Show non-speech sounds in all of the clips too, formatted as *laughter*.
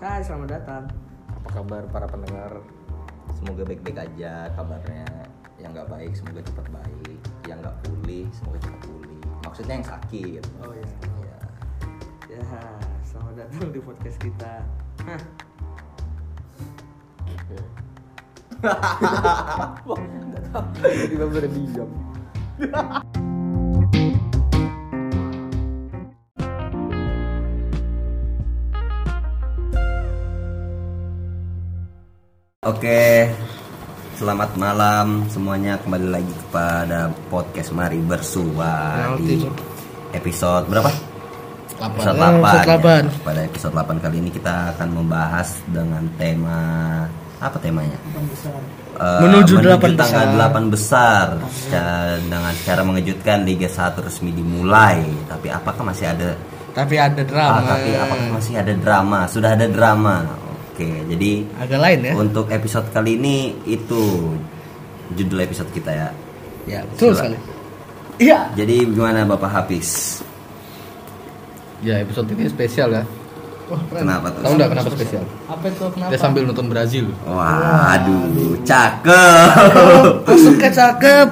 Hai, selamat datang. Apa kabar para pendengar? Semoga baik-baik aja kabarnya. Yang nggak baik semoga cepat baik. Yang nggak pulih semoga cepat pulih. Maksudnya yang sakit. Oh iya. Ya. Ya, selamat datang di podcast kita. Hah, *laughs* Tiba-tiba udah *laughs* Oke, selamat malam semuanya kembali lagi kepada podcast Mari Bersua di episode berapa? Episode 8. Episode delapan. ya. Pada episode 8 kali ini kita akan membahas dengan tema apa temanya? Eh, Menuju delapan tanggal besar. 8 besar Secara- dengan cara mengejutkan Liga 1 resmi dimulai. Tapi apakah masih ada Tapi ada drama. Ah, tapi apakah masih ada drama? Sudah ada drama. Oke, jadi Agak lain ya? untuk episode kali ini itu judul episode kita ya. Ya, betul Sila. sekali. Iya. Jadi gimana Bapak Hafiz? Ya episode ini spesial ya. Wah, keren. Kenapa tuh? Tahu nggak kenapa spesial? Apa itu kenapa? Dia sambil nonton Brazil. Waduh, cakep. Masuk ke cakep.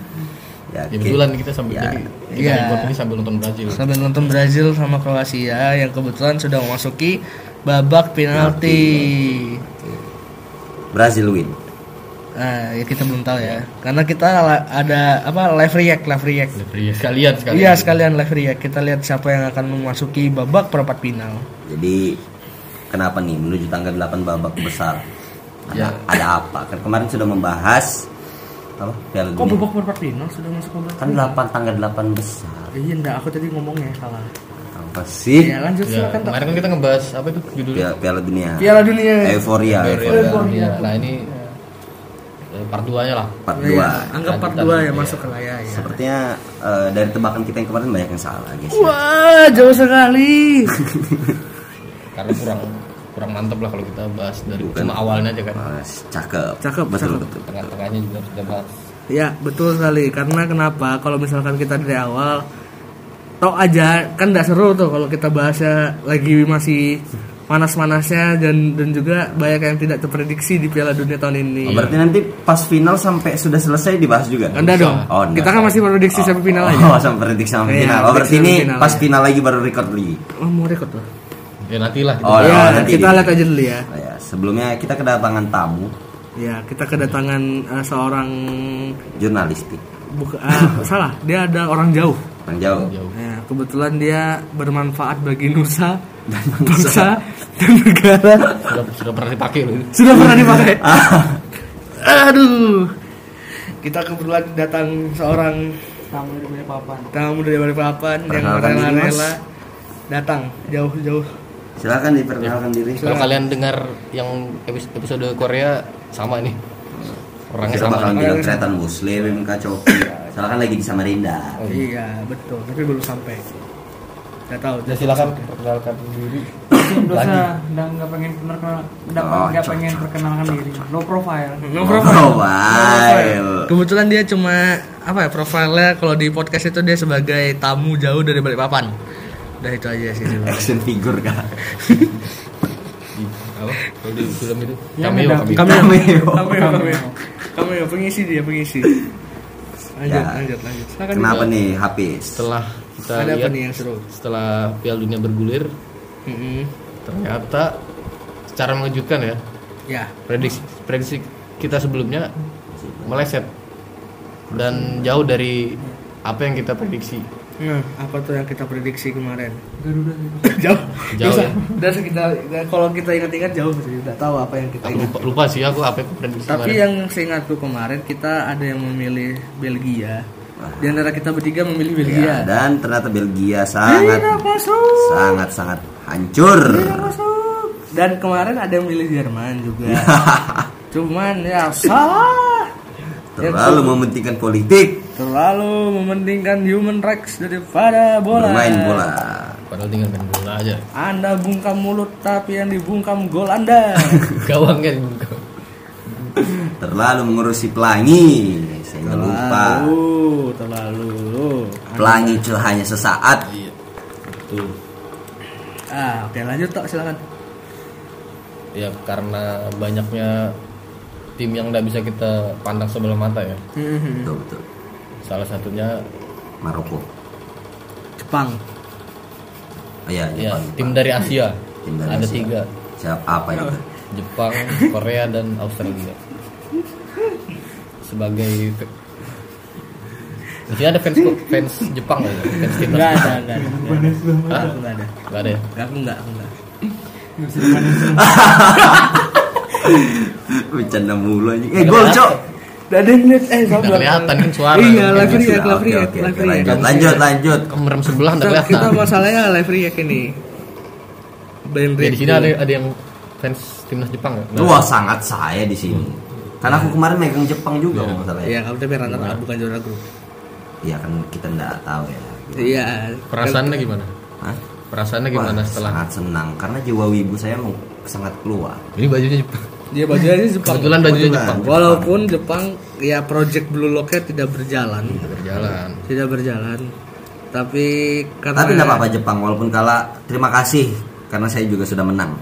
*laughs* ya, Ya kebetulan kita sambil Ya. jadi kita Iya. ini sambil nonton Brazil. Sambil nonton Brazil sama Kroasia yang kebetulan sudah memasuki babak penalti. Brazil win. Nah, ya kita belum tahu ya. Karena kita ada apa live react, live react. Iya sekalian sekalian. Iya sekalian live react. Kita lihat siapa yang akan memasuki babak perempat final. Jadi kenapa nih menuju tanggal 8 babak besar? Ada, Ya. ada apa? Kan kemarin sudah membahas apa? Piala Kok babak perempat final sudah masuk babak? Kan 8 tanggal 8 besar. Iya enggak, aku tadi ngomongnya salah. Apa sih? Iya, lanjut Ya, silakan. Kemarin kan kita ngebahas apa itu judulnya? Piala, Piala Dunia. Piala Dunia. Euforia. Euforia. Euforia. Nah ini eh, part 2 nya lah. Part Iya, 2. Anggap part Lanjutan, 2 ya masuk ke layar ya. Sepertinya eh, dari tebakan kita yang kemarin banyak yang salah, guys. Wah, jauh sekali. *laughs* Karena kurang kurang mantep lah kalau kita bahas dari Bukan. cuma awalnya aja kan. Mas, cakep. Cakep, betul cakep. betul. Tengah-tengahnya juga sudah bahas. ya, betul sekali. Karena kenapa? Kalau misalkan kita dari awal tok aja kan nggak seru tuh kalau kita bahasnya lagi masih panas-panasnya dan dan juga banyak yang tidak terprediksi di Piala Dunia tahun ini. Oh, berarti nanti pas final sampai sudah selesai dibahas juga? Anda dong. Oh, enggak. kita kan masih prediksi sampai final aja. Oh, sampai prediksi sampai Iya, final. Oh, berarti ini final pas aja. final lagi baru record lagi. Oh, mau record tuh. Ya nantilah kita Oh, ya, oh, nanti kita lihat aja dulu ya. Oh, ya, sebelumnya kita kedatangan tamu Ya, kita kedatangan eh, seorang jurnalistik. buka, ah, salah, dia ada orang jauh. Orang jauh. jauh. Ya, kebetulan dia bermanfaat bagi nusa *laughs* dan bangsa dan negara. Sudah sudah pernah dipakai loh. ini. Sudah pernah dipakai. *laughs* Aduh. Kita kebetulan datang seorang tamu dari Balikpapan. Tamu dari Balikpapan yang rela-rela datang jauh-jauh. Silakan diperkenalkan diri. Kalau kalian dengar yang episode, Korea sama nih. Orangnya Kita sama. Orangnya bilang kereta muslim, *laughs* kacoki. Silakan lagi di Samarinda. Oh, Iya, betul. Tapi belum sampai. Gak tahu. Ya silakan perkenalkan diri. dosa udah nggak pengen Oh, nggak pengen perkenalkan diri low profile No Oh, profile. wow. Kebetulan dia cuma apa ya profilnya kalau di podcast itu dia sebagai tamu jauh dari Balikpapan. Udah itu aja sih. *laughs* Action figure kah? Apa? Kalau di film itu. Cameo, cameo. Cameo. Cameo. Cameo. Cameo pengisi dia pengisi. Lanjut, Ya. lanjut, lanjut. Silakan Kenapa juga. nih Hafiz? Setelah kita Ada apa lihat nih yang seru? setelah Piala Dunia bergulir, Mm-mm. ternyata secara mengejutkan ya. Ya, Prediksi prediksi kita sebelumnya meleset dan jauh dari apa yang kita prediksi. Nah apa tuh yang kita prediksi kemarin? Garuda *laughs* jauh, Jauh Bisa. ya? Dan kita kalau kita ingat-ingat jauh sih, nggak tahu apa yang kita Aku ingat. lupa, lupa sih aku apa yang prediksi Tapi kemarin. yang seingatku kemarin kita ada yang memilih Belgia. Di antara kita bertiga memilih Belgia. Ya, dan ternyata Belgia sangat Tidak masuk. sangat sangat hancur. Tidak masuk. Dan kemarin ada yang milih Jerman juga. *laughs* Cuman ya salah. Terlalu mementingkan politik, Terlalu mementingkan human rights daripada bola. bermain bola. Padahal tinggal main bola aja. Anda bungkam mulut tapi yang dibungkam gol Anda. *laughs* Gawang kan. Terlalu mengurusi pelangi, sehingga lupa terlalu, terlalu. pelangi itu hanya sesaat. Iya. Betul. Ah, oke lanjut tok silakan. ya karena banyaknya tim yang nggak bisa kita pandang sebelah mata ya Mhm. betul betul salah satunya Maroko Jepang oh, iya ya Jepang, tim Jepang. dari Asia Tim dari ada Asia. tiga siapa apa itu Jepang Korea dan Australia sebagai Jadi ada fans fans Jepang nggak? Fans timnas Enggak ada, enggak ada. Hah? Enggak ada. Nggak ada ya? Aku enggak, aku enggak. *laughs* bercanda mulu anjing eh gol cok Udah ada yang lihat eh Nggak kelihatan kan suara. Iya, live react, live react, live react. lanjut lanjut Kemerem sebelah nggak Kita, kita kelihatan. masalahnya live react ini. Band Ya, di sini ada ada yang fans timnas Jepang? Nggak. Wah sangat saya di sini. Karena aku kemarin megang Jepang juga kalau nggak salah ya. Iya, kamu tapi runner up bukan juara grup. Iya kan kita nggak tahu ya. Iya. Perasaannya gimana? Hah? Perasaannya gimana setelah sangat senang karena jiwa wibu saya sangat keluar. ini bajunya Jepang? Dia baju aja Jepang. Kebetulan bajunya Kebetulan. Jepang. Walaupun Jepang ya project Blue Lock-nya tidak berjalan. Berjalan. Tidak berjalan. Tapi karena Tapi nggak apa-apa Jepang walaupun kalah. Terima kasih karena saya juga sudah menang.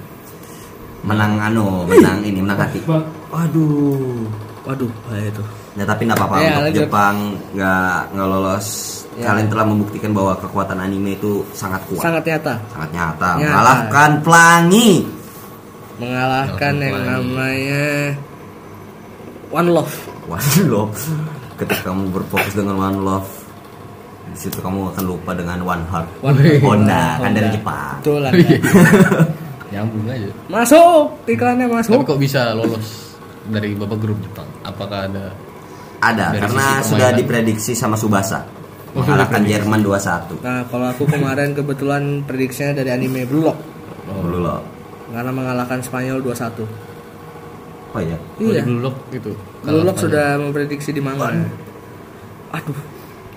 Menang anu, menang ini, menang hati. Waduh. Waduh, bahaya itu. Ya tapi nggak apa-apa Ya, untuk lanjut. Jepang nggak nggak lolos. Ya. Kalian telah membuktikan bahwa kekuatan anime itu sangat kuat, sangat, Sangat nyata. nyata. Nyata. Mengalahkan pelangi. Mengalahkan yang namanya One Love. One love. Ketika kamu berfokus dengan one love, di situ kamu akan lupa dengan one heart. One Honda kan dari. Jepang. Betul lah. *laughs* Nyambung aja. Masuk, iklannya Tapi masuk. kok bisa lolos dari babak grup Jepang? Apakah ada Ada Dari karena sudah diprediksi sama Subasa Oh, mengalahkan Jerman 2-1. Nah, kalau aku kemarin kebetulan prediksinya dari anime Blue Lock Dulu loh. Karena mengalahkan Spanyol 2-1. Oh iya. Oh, di Iya. Blue Lock gitu? Blue Lock sudah memprediksi di manga. Aduh.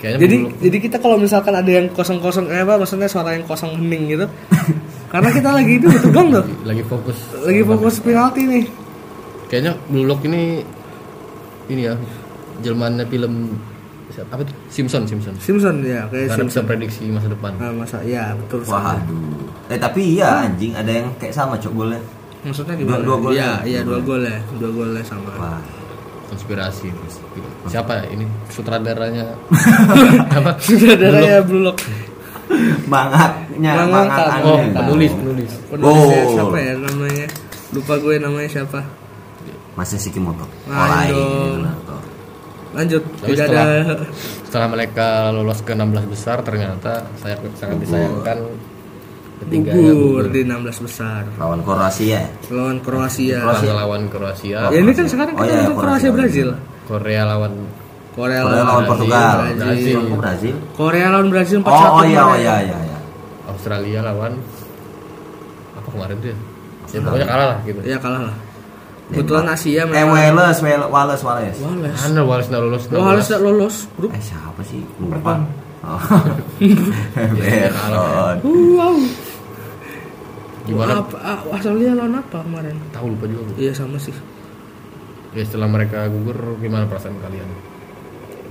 Kayaknya Jadi Blue jadi kita kalau misalkan ada yang kosong-kosong eh apa maksudnya suara yang kosong hening gitu. *laughs* karena kita lagi itu tegang tuh. lagi fokus. Lagi fokus penalti nih. Kayaknya Blue Lock ini ini ya jelmaannya film siapa apa tuh? Simpson Simpson. Simpson ya, kayak Karena bisa Simpson. prediksi masa depan. Nah, masa ya betul sekali. Waduh. Eh tapi iya anjing ada yang kayak sama cok golnya. Maksudnya gimana? Dua- dua gol Iya, ya? iya dua gol ya. Dua golnya sama. Wah. Konspirasi. Siapa ya ini sutradaranya? *laughs* apa? Blue Lock. Mangaknya, Mangak. Oh, penulis, penulis. Penulisnya Gol. siapa ya namanya? Lupa gue namanya siapa. Masih Shikimoto. Lain Oh, lain. Lanjut. Tapi Tidak setelah, ada setelah mereka lolos ke 16 besar ternyata saya sangat disayangkan ketiganya gugur di 16 besar Lawan Kroasia. lawan Kroasia. Kroasia lawan Kroasia, Ya ini kan sekarang Oh, kita iya, nonton Kroasia. Kroasia Brazil. Korea lawan Korea, Korea lawan Portugal. Brazil. Brazil. Korea lawan Brazil 4-1. Oh, oh iya, oh iya, iya, iya. Australia lawan apa kemarin tuh ya? Ya pokoknya kalah lah gitu. Ya kalah lah. Kebetulan Asia Eh, Wales, Wales, Wales, Wales. Wales. Mana Wales nggak lolos? Oh, harus tak lolos grup. Eh, siapa sih? Lupa. Oh. *laughs* Ya, Beron. Wow. Gimana? Apa, ah, Australia lawan apa kemarin? Tahu lupa juga. Bu. Iya sama sih. Ya setelah mereka gugur gimana perasaan kalian?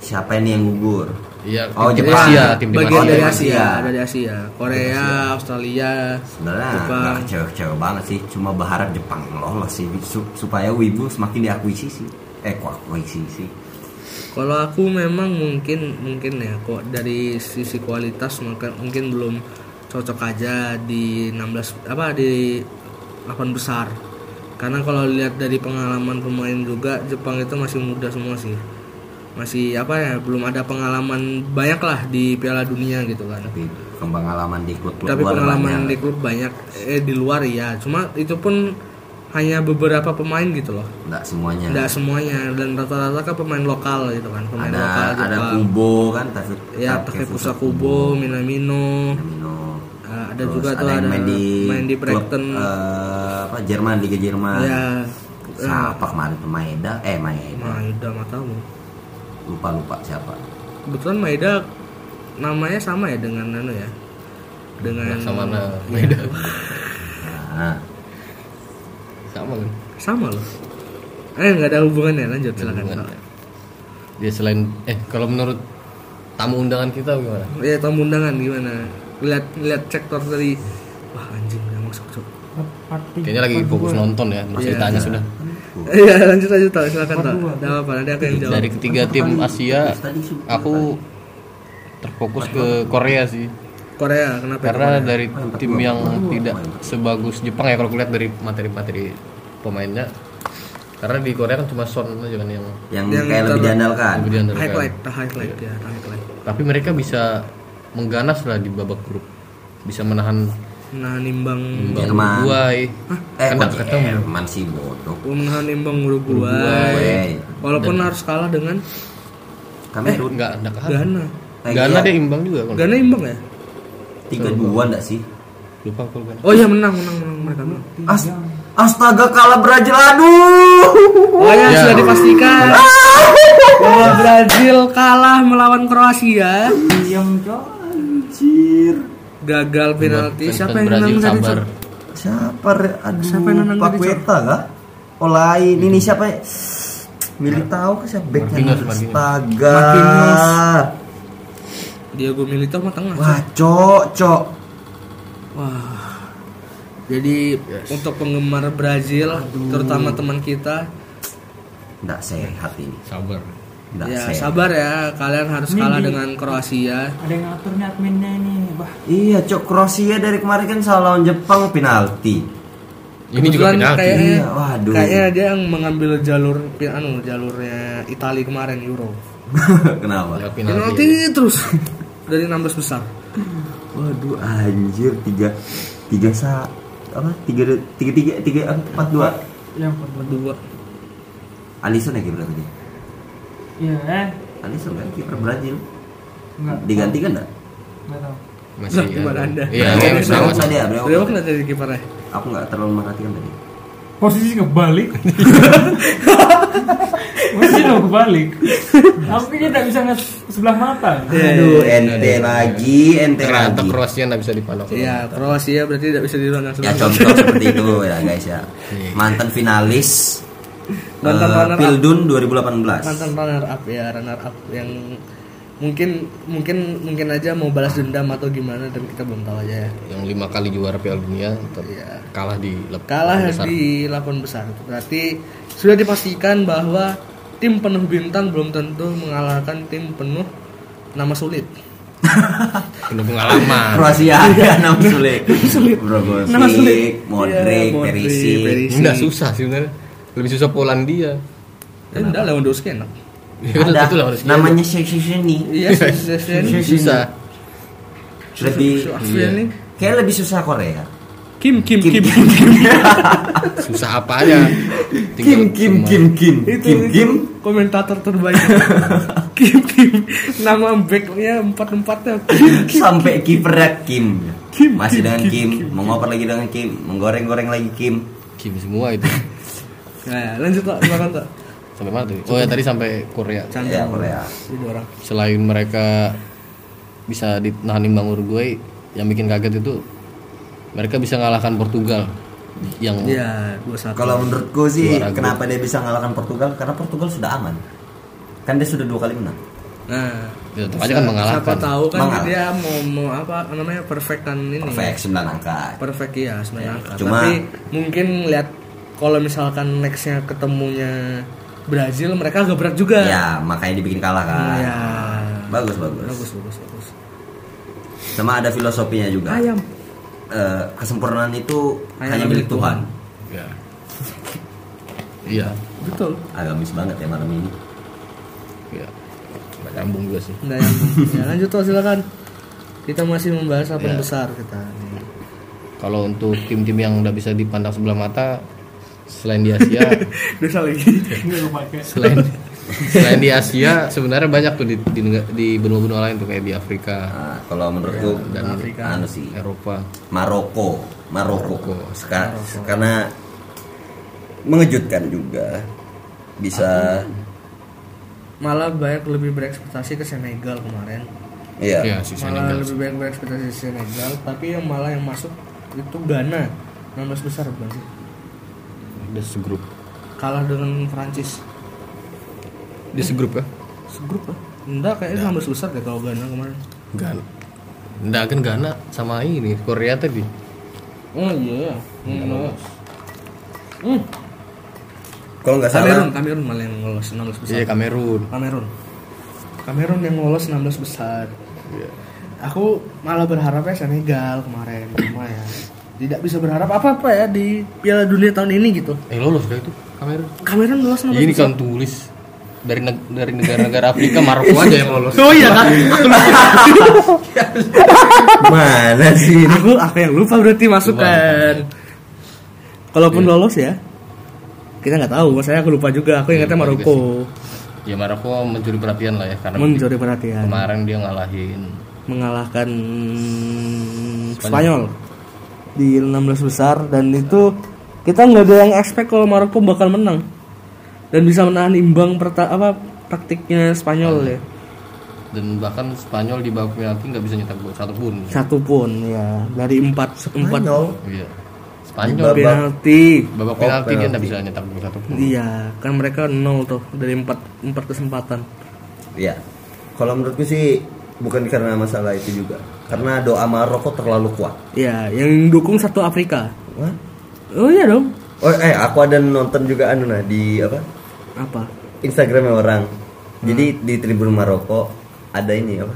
Siapa ini yang gugur? Iya, Oh, tim Jepang. Asia, tim Bagian Asia. dari Asia, dari Asia. Korea, Australia. Sebenarnya Jepang. kecewa-kecewa banget sih, cuma berharap Jepang lolos sih su- supaya Wibu semakin diakuisisi. Eh, kok akuisisi? Kalau aku memang mungkin mungkin ya kok dari sisi kualitas mungkin mungkin belum cocok aja di 16 apa di 8 besar. Karena kalau lihat dari pengalaman pemain juga Jepang itu masih muda semua sih. Masih apa ya belum ada pengalaman banyak lah di Piala Dunia gitu kan. Tapi pengalaman di klub Tapi pengalaman di klub banyak eh di luar ya. Cuma itu pun hanya beberapa pemain gitu loh. Enggak semuanya. Tidak semuanya dan rata-rata kan pemain lokal gitu kan, pemain ada lokal ada Jepang. Kubo kan, tapi Ya, Takefusa Kubo, Minamino. Minamino. Ah, ada Terus juga tuh yang ada main di, main di klub, Brighton. eh, apa Jerman Liga Jerman. ya. Siapa kemarin tuh Maeda? Eh Maeda. Maeda matamu. Lupa lupa siapa. Kebetulan Maeda namanya sama ya dengan Nano ya. Dengan Sama mana? *laughs* Iya, Maeda. Nah, Sama kan? sama loh. Eh nggak ada hubungannya, lanjut silakan. Hubungan. Dia selain eh kalau menurut tamu undangan kita gimana? Ya tamu undangan gimana? Lihat lihat sektor dari wah anjing nggak masuk cok. Kayaknya lagi fokus nonton ya, terus Iya. ditanya sudah. Iya lanjut lanjut tak silakan dua. Tidak apa nanti aku yang jawab. Dari ketiga tim Asia, aku terfokus ke Korea sih. Korea kenapa? Karena Korea? dari tim yang tidak sebagus Jepang ya kalau kulihat dari materi-materi pemainnya. Karena di Korea kan cuma Son aja kan yang yang, Yang kayak lebih diandalkan lebih diandalkan. highlight, the highlight ya, the highlight. Tapi mereka bisa mengganas lah di babak grup. Bisa menahan Nah nimbang imbang Jerman. Uruguay. eh Kan kok nggak ketemu. Jerman sih bodoh menahan imbang Uruguay. Walaupun harus kalah dengan Kamerun Enggak, enggak kalah. Ghana. Eh, Ghana iya. dia imbang juga kan. Ghana imbang ya? tiga dua enggak sih Lupa kalau Ghana. Oh iya menang menang menang mereka menang. As astaga kalah Brazil aduh Pokoknya Ya. sudah dipastikan *laughs* bahwa Brazil kalah melawan Kroasia, Diam cok. anjir gagal penalti. Buat Siapa yang nendang tadi? siapa re- aduh Siapa yang nendang tadi, Paqueta kah oh lain ini siapa ya? Militao ke siapa backnya astaga Marquinhos. Diego Milito mah tengah. wah cok cok Wah. Jadi untuk penggemar Brazil, terutama teman kita, enggak sehat ini Sabar. Ya sehat sabar ya, kalian harus kalah dengan Kroasia. Ada yang ngatur nih adminnya ini. Bah, iya cok Kroasia dari kemarin kan salah lawan Jepang penalti Ini juga penalti. Kayaknya, Iya, waduh. kayaknya dia yang mengambil jalur pi- anu jalurnya Italia kemarin Euro. *laughs* kenapa Ya, Penalti penalti. terus dari 16 besar. Waduh anjir tiga tiga sa apa tiga tiga tiga tiga empat dua yang pertama. Dua. Alisson ya berarti dia Iya, eh. Alisson kan kiper Brazil Enggak. diganti kan enggak Enggak tahu. Masih Nah, gimana ada. Anda? Iya, Brewok, iya, tadi ya Brewok jadi kipernya? aku nggak terlalu merhatikan tadi Posisi kebalik. *laughs* Posisi lo kebalik. Aku kayaknya tidak bisa ngeliat sebelah mata. Iya, aduh iya, ente lagi ente Ternyata lagi Kroasia nggak bisa dipandang. Iya, Kroasia berarti tidak bisa dipandang ya sebelah. contoh seperti itu ya guys ya mantan finalis Mantan runner up. Pildun 2018 mantan runner up ya runner up yang mungkin mungkin mungkin aja mau balas dendam atau gimana dan kita belum tahu aja ya. Yang lima kali juara Piala Dunia tetap Iya. kalah di kalah besar. di lapan besar berarti sudah dipastikan bahwa tim penuh bintang belum tentu mengalahkan tim penuh nama sulit *laughs* penuh pengalaman. Kroasia ada *laughs* nama sulit Brozovic, Nama sulit. Modric, Iya, Modric, Perisic Perisic. Enggak susah sih sebenarnya. Lebih susah Polandia. eh, enggak enak Ya, *laughs* itu- ada. itu lah harus namanya Sheshini iya Sesen susah. lebih kayak lebih susah Korea. Kim Kim Kim Kim, Kim *laughs* Susah apa aja. Kim Kim Kim Kim. Itu Kim Kim. komentator terbaik. *laughs* Kim Kim. Nama backnya empat empatnya sampai kipernya Kim. Kim, masih Kim, dengan Kim, Kim Kim. mengoper lagi dengan Kim. Menggoreng-goreng lagi Kim. Kim semua itu. Nah lanjut pak silakan pak Sampai mana tadi? Oh ya tadi sampai Korea. ya Korea dua orang Selain mereka bisa ditahan imbang Uruguay, yang bikin kaget itu mereka bisa ngalahkan Portugal yang Iya, satu. kalau menurutku sih kenapa dia bisa mengalahkan Portugal karena Portugal sudah aman kan dia sudah dua kali menang Nah, ya, tetap aja kan mengalahkan. siapa tahu kan Mengalah. dia mau mau apa namanya perfectan ini. perfect 9 angka Perfect ya sebenarnya. angka. Cuma- Tapi mungkin lihat kalau misalkan nextnya ketemunya Brazil mereka agak berat juga. ya makanya dibikin kalah kan Iya. bagus bagus Bagus bagus bagus. sama ada filosofinya juga Ayam. Eh, kesempurnaan itu Hanya hanya milik Tuhan Ya. Iya. Betul. agamis banget ya malam ini Iya. Nggak nyambung juga sih. Nah, yang, ya, lanjut tuh silakan. Kita masih membahas apa Ya. besar kita. nih. Kalau untuk tim-tim yang udah bisa dipandang sebelah mata selain di Asia, *laughs* Dosa lagi. Enggak kepake. selain selain di Asia sebenarnya banyak tuh di di, di benua-benua lain tuh kayak di Afrika, nah, kalau menurutku dan Afrika. anu sih Eropa. Maroko Maroko Maroko. Seka- karena mengejutkan juga bisa Malah banyak lebih berekspektasi ke Senegal kemarin. iya Iya, si malah Senegal. lebih banyak berekspektasi ke Senegal tapi yang malah yang masuk itu Ghana 16 besar bukan sih Dia segrup. kalah dengan Prancis Dia segrup ya? segrup lah enggak kayaknya 16 besar deh kalau Ghana kemarin Ghana. Nggak kan Ghana sama ini Korea tadi. Oh iya. Lolos. Hmm. Kalau nggak Kamerun, salah, Kamerun malah yang lolos 16 besar. Iya Kamerun. Kamerun. Kamerun yang lolos 16 besar. Iya. Aku malah berharapnya Senegal kemarin cuma ya tidak bisa berharap apa-apa ya di Piala Dunia tahun ini gitu. Eh lolos kayak itu Kamerun. Kamerun lolos 16 Ini besar. kan tulis dari neg- dari negara-negara Afrika *laughs* Maroko aja yang lolos. Oh iya kan? *laughs* mana sih? ini? aku aku yang lupa berarti masukkan. Kalaupun lolos ya, kita nggak tahu. Saya aku lupa juga. Aku ingatnya juga Maroko Ya Maroko mencuri perhatian lah ya karena mencuri perhatian, kemarin dia ngalahin mengalahkan Spanyol di 16 besar dan itu kita nggak ada yang expect kalau Maroko bakal menang dan bisa menahan imbang perta apa praktiknya Spanyol ya dan bahkan Spanyol di babak penalti nggak bisa nyetak gol satu pun. satu pun ya dari empat empat Spanyol. Iya. Spanyol babak- penalti babak Oh, penalti dia penalti. nggak bisa nyetak gol satu pun. iya kan mereka nol tuh dari empat empat kesempatan Iya. Kalau menurutku sih bukan karena masalah itu juga. Karena doa Maroko terlalu kuat. ya yang dukung satu Afrika Wah. oh iya dong Oh eh aku ada nonton juga anu nah di apa? apa Instagramnya orang. Jadi di Tribun Maroko ada ini apa?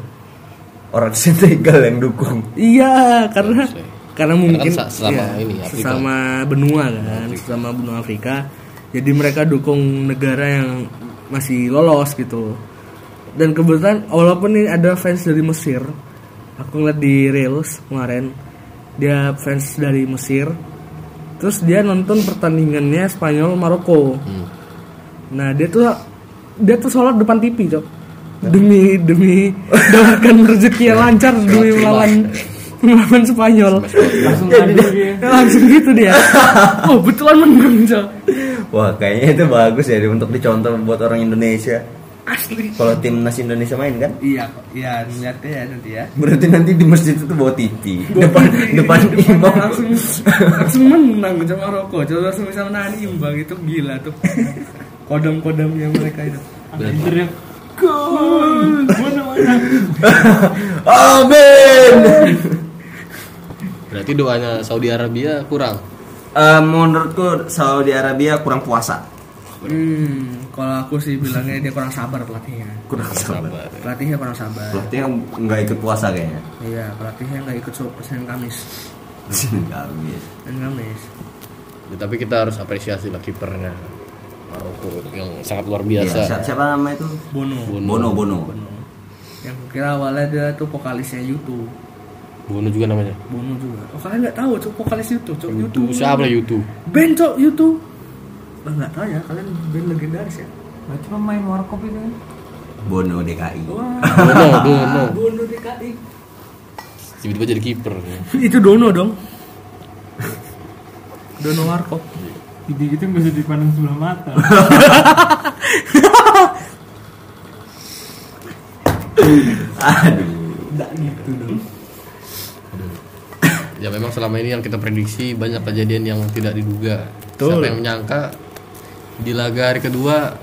Orang *laughs* Senegal yang dukung. Iya, karena Harusnya. karena mungkin sa- sesama iya, ini, Afrika. sesama benua kan, sesama benua Afrika. Jadi mereka dukung negara yang masih lolos gitu. Dan kebetulan walaupun ini ada fans dari Mesir, aku ngeliat di Reels kemarin, dia fans dari Mesir. Terus dia nonton pertandingannya Spanyol Maroko. Hmm. Nah, dia tuh dia tuh sholat depan TV, Cok. Demi demi *laughs* mendapatkan rezeki yang lancar demi melawan melawan Spanyol. Langsung dia. Langsung gitu dia. *laughs* Oh, betulan menang, Cok. Wah kayaknya itu bagus ya untuk dicontoh buat orang Indonesia. Asli. Kalau timnas Indonesia main kan? Iya, iya, lihatnya ya nanti ya. Berarti nanti di masjid itu bawa TV depan depan imam langsung langsung menang Cok Maroko. Cok langsung bisa menahan imbang itu gila tuh. Kodam-kodamnya mereka itu. Teriak gol. *laughs* Amin. Berarti doanya Saudi Arabia kurang. Eh, menurutku Saudi Arabia kurang puasa. Hmm, kalau aku sih bilangnya dia kurang sabar pelatihnya. Kurang sabar. Sabar. Pelatihnya kurang sabar. Pelatihnya nggak ikut puasa kayaknya. Iya, pelatihnya nggak ikut Senin Kamis. *laughs* Kamis. Senin Kamis. Ya, tapi kita harus apresiasi lah kipernya Maroko yang sangat luar Iya, biasa. siapa, siapa nama itu? Bono. Bono Bono. Bono. Yang kira awalnya dia tuh vokalisnya YouTube. Bono juga namanya. Bono juga. Oh kalian nggak tahu cok vokalis YouTube, cok YouTube. Siapa lah YouTube? Band cok YouTube. Lah nggak tahu ya, kalian band legendaris ya. Berarti pemain warkop itu kan. Bono DKI. Wah. Bono, Bono. Bono DKI. Tiba-tiba jadi kiper. Itu Dono dong. Dono Warkop. Gitu gitu nggak usah dipandang sebelah mata. Aduh. Nggak gitu dong. Ya memang selama ini yang kita prediksi banyak kejadian yang tidak diduga. Betul. Siapa yang menyangka di laga hari kedua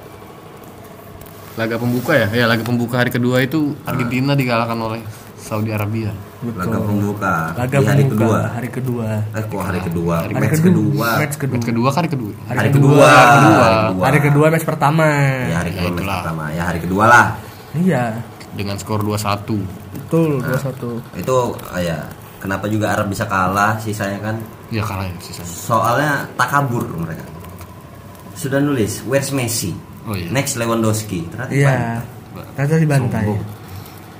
laga pembuka ya? Ya laga pembuka hari kedua itu Argentina dikalahkan oleh Saudi Arabia. Laga pembuka Laga di hari pembuka, kedua. hari kedua. Eh kok hari kedua? Hari Match kedua. Match kedua. Match kedua kan hari kedua. Hari kedua. Hari kedua. Hari kedua match pertama. Ya hari kedua Ya, match pertama. Ya hari kedua lah. Iya, Dengan skor 2-1. betul 2-1. Itu ah, ya kenapa juga Arab bisa kalah sisanya kan Ya kalah ya sisanya. soalnya takabur mereka. Sudah nulis where's Messi? Oh iya. Next Lewandowski. Ternyata Iya. dibantai. Ternyata dibantai. Sombong.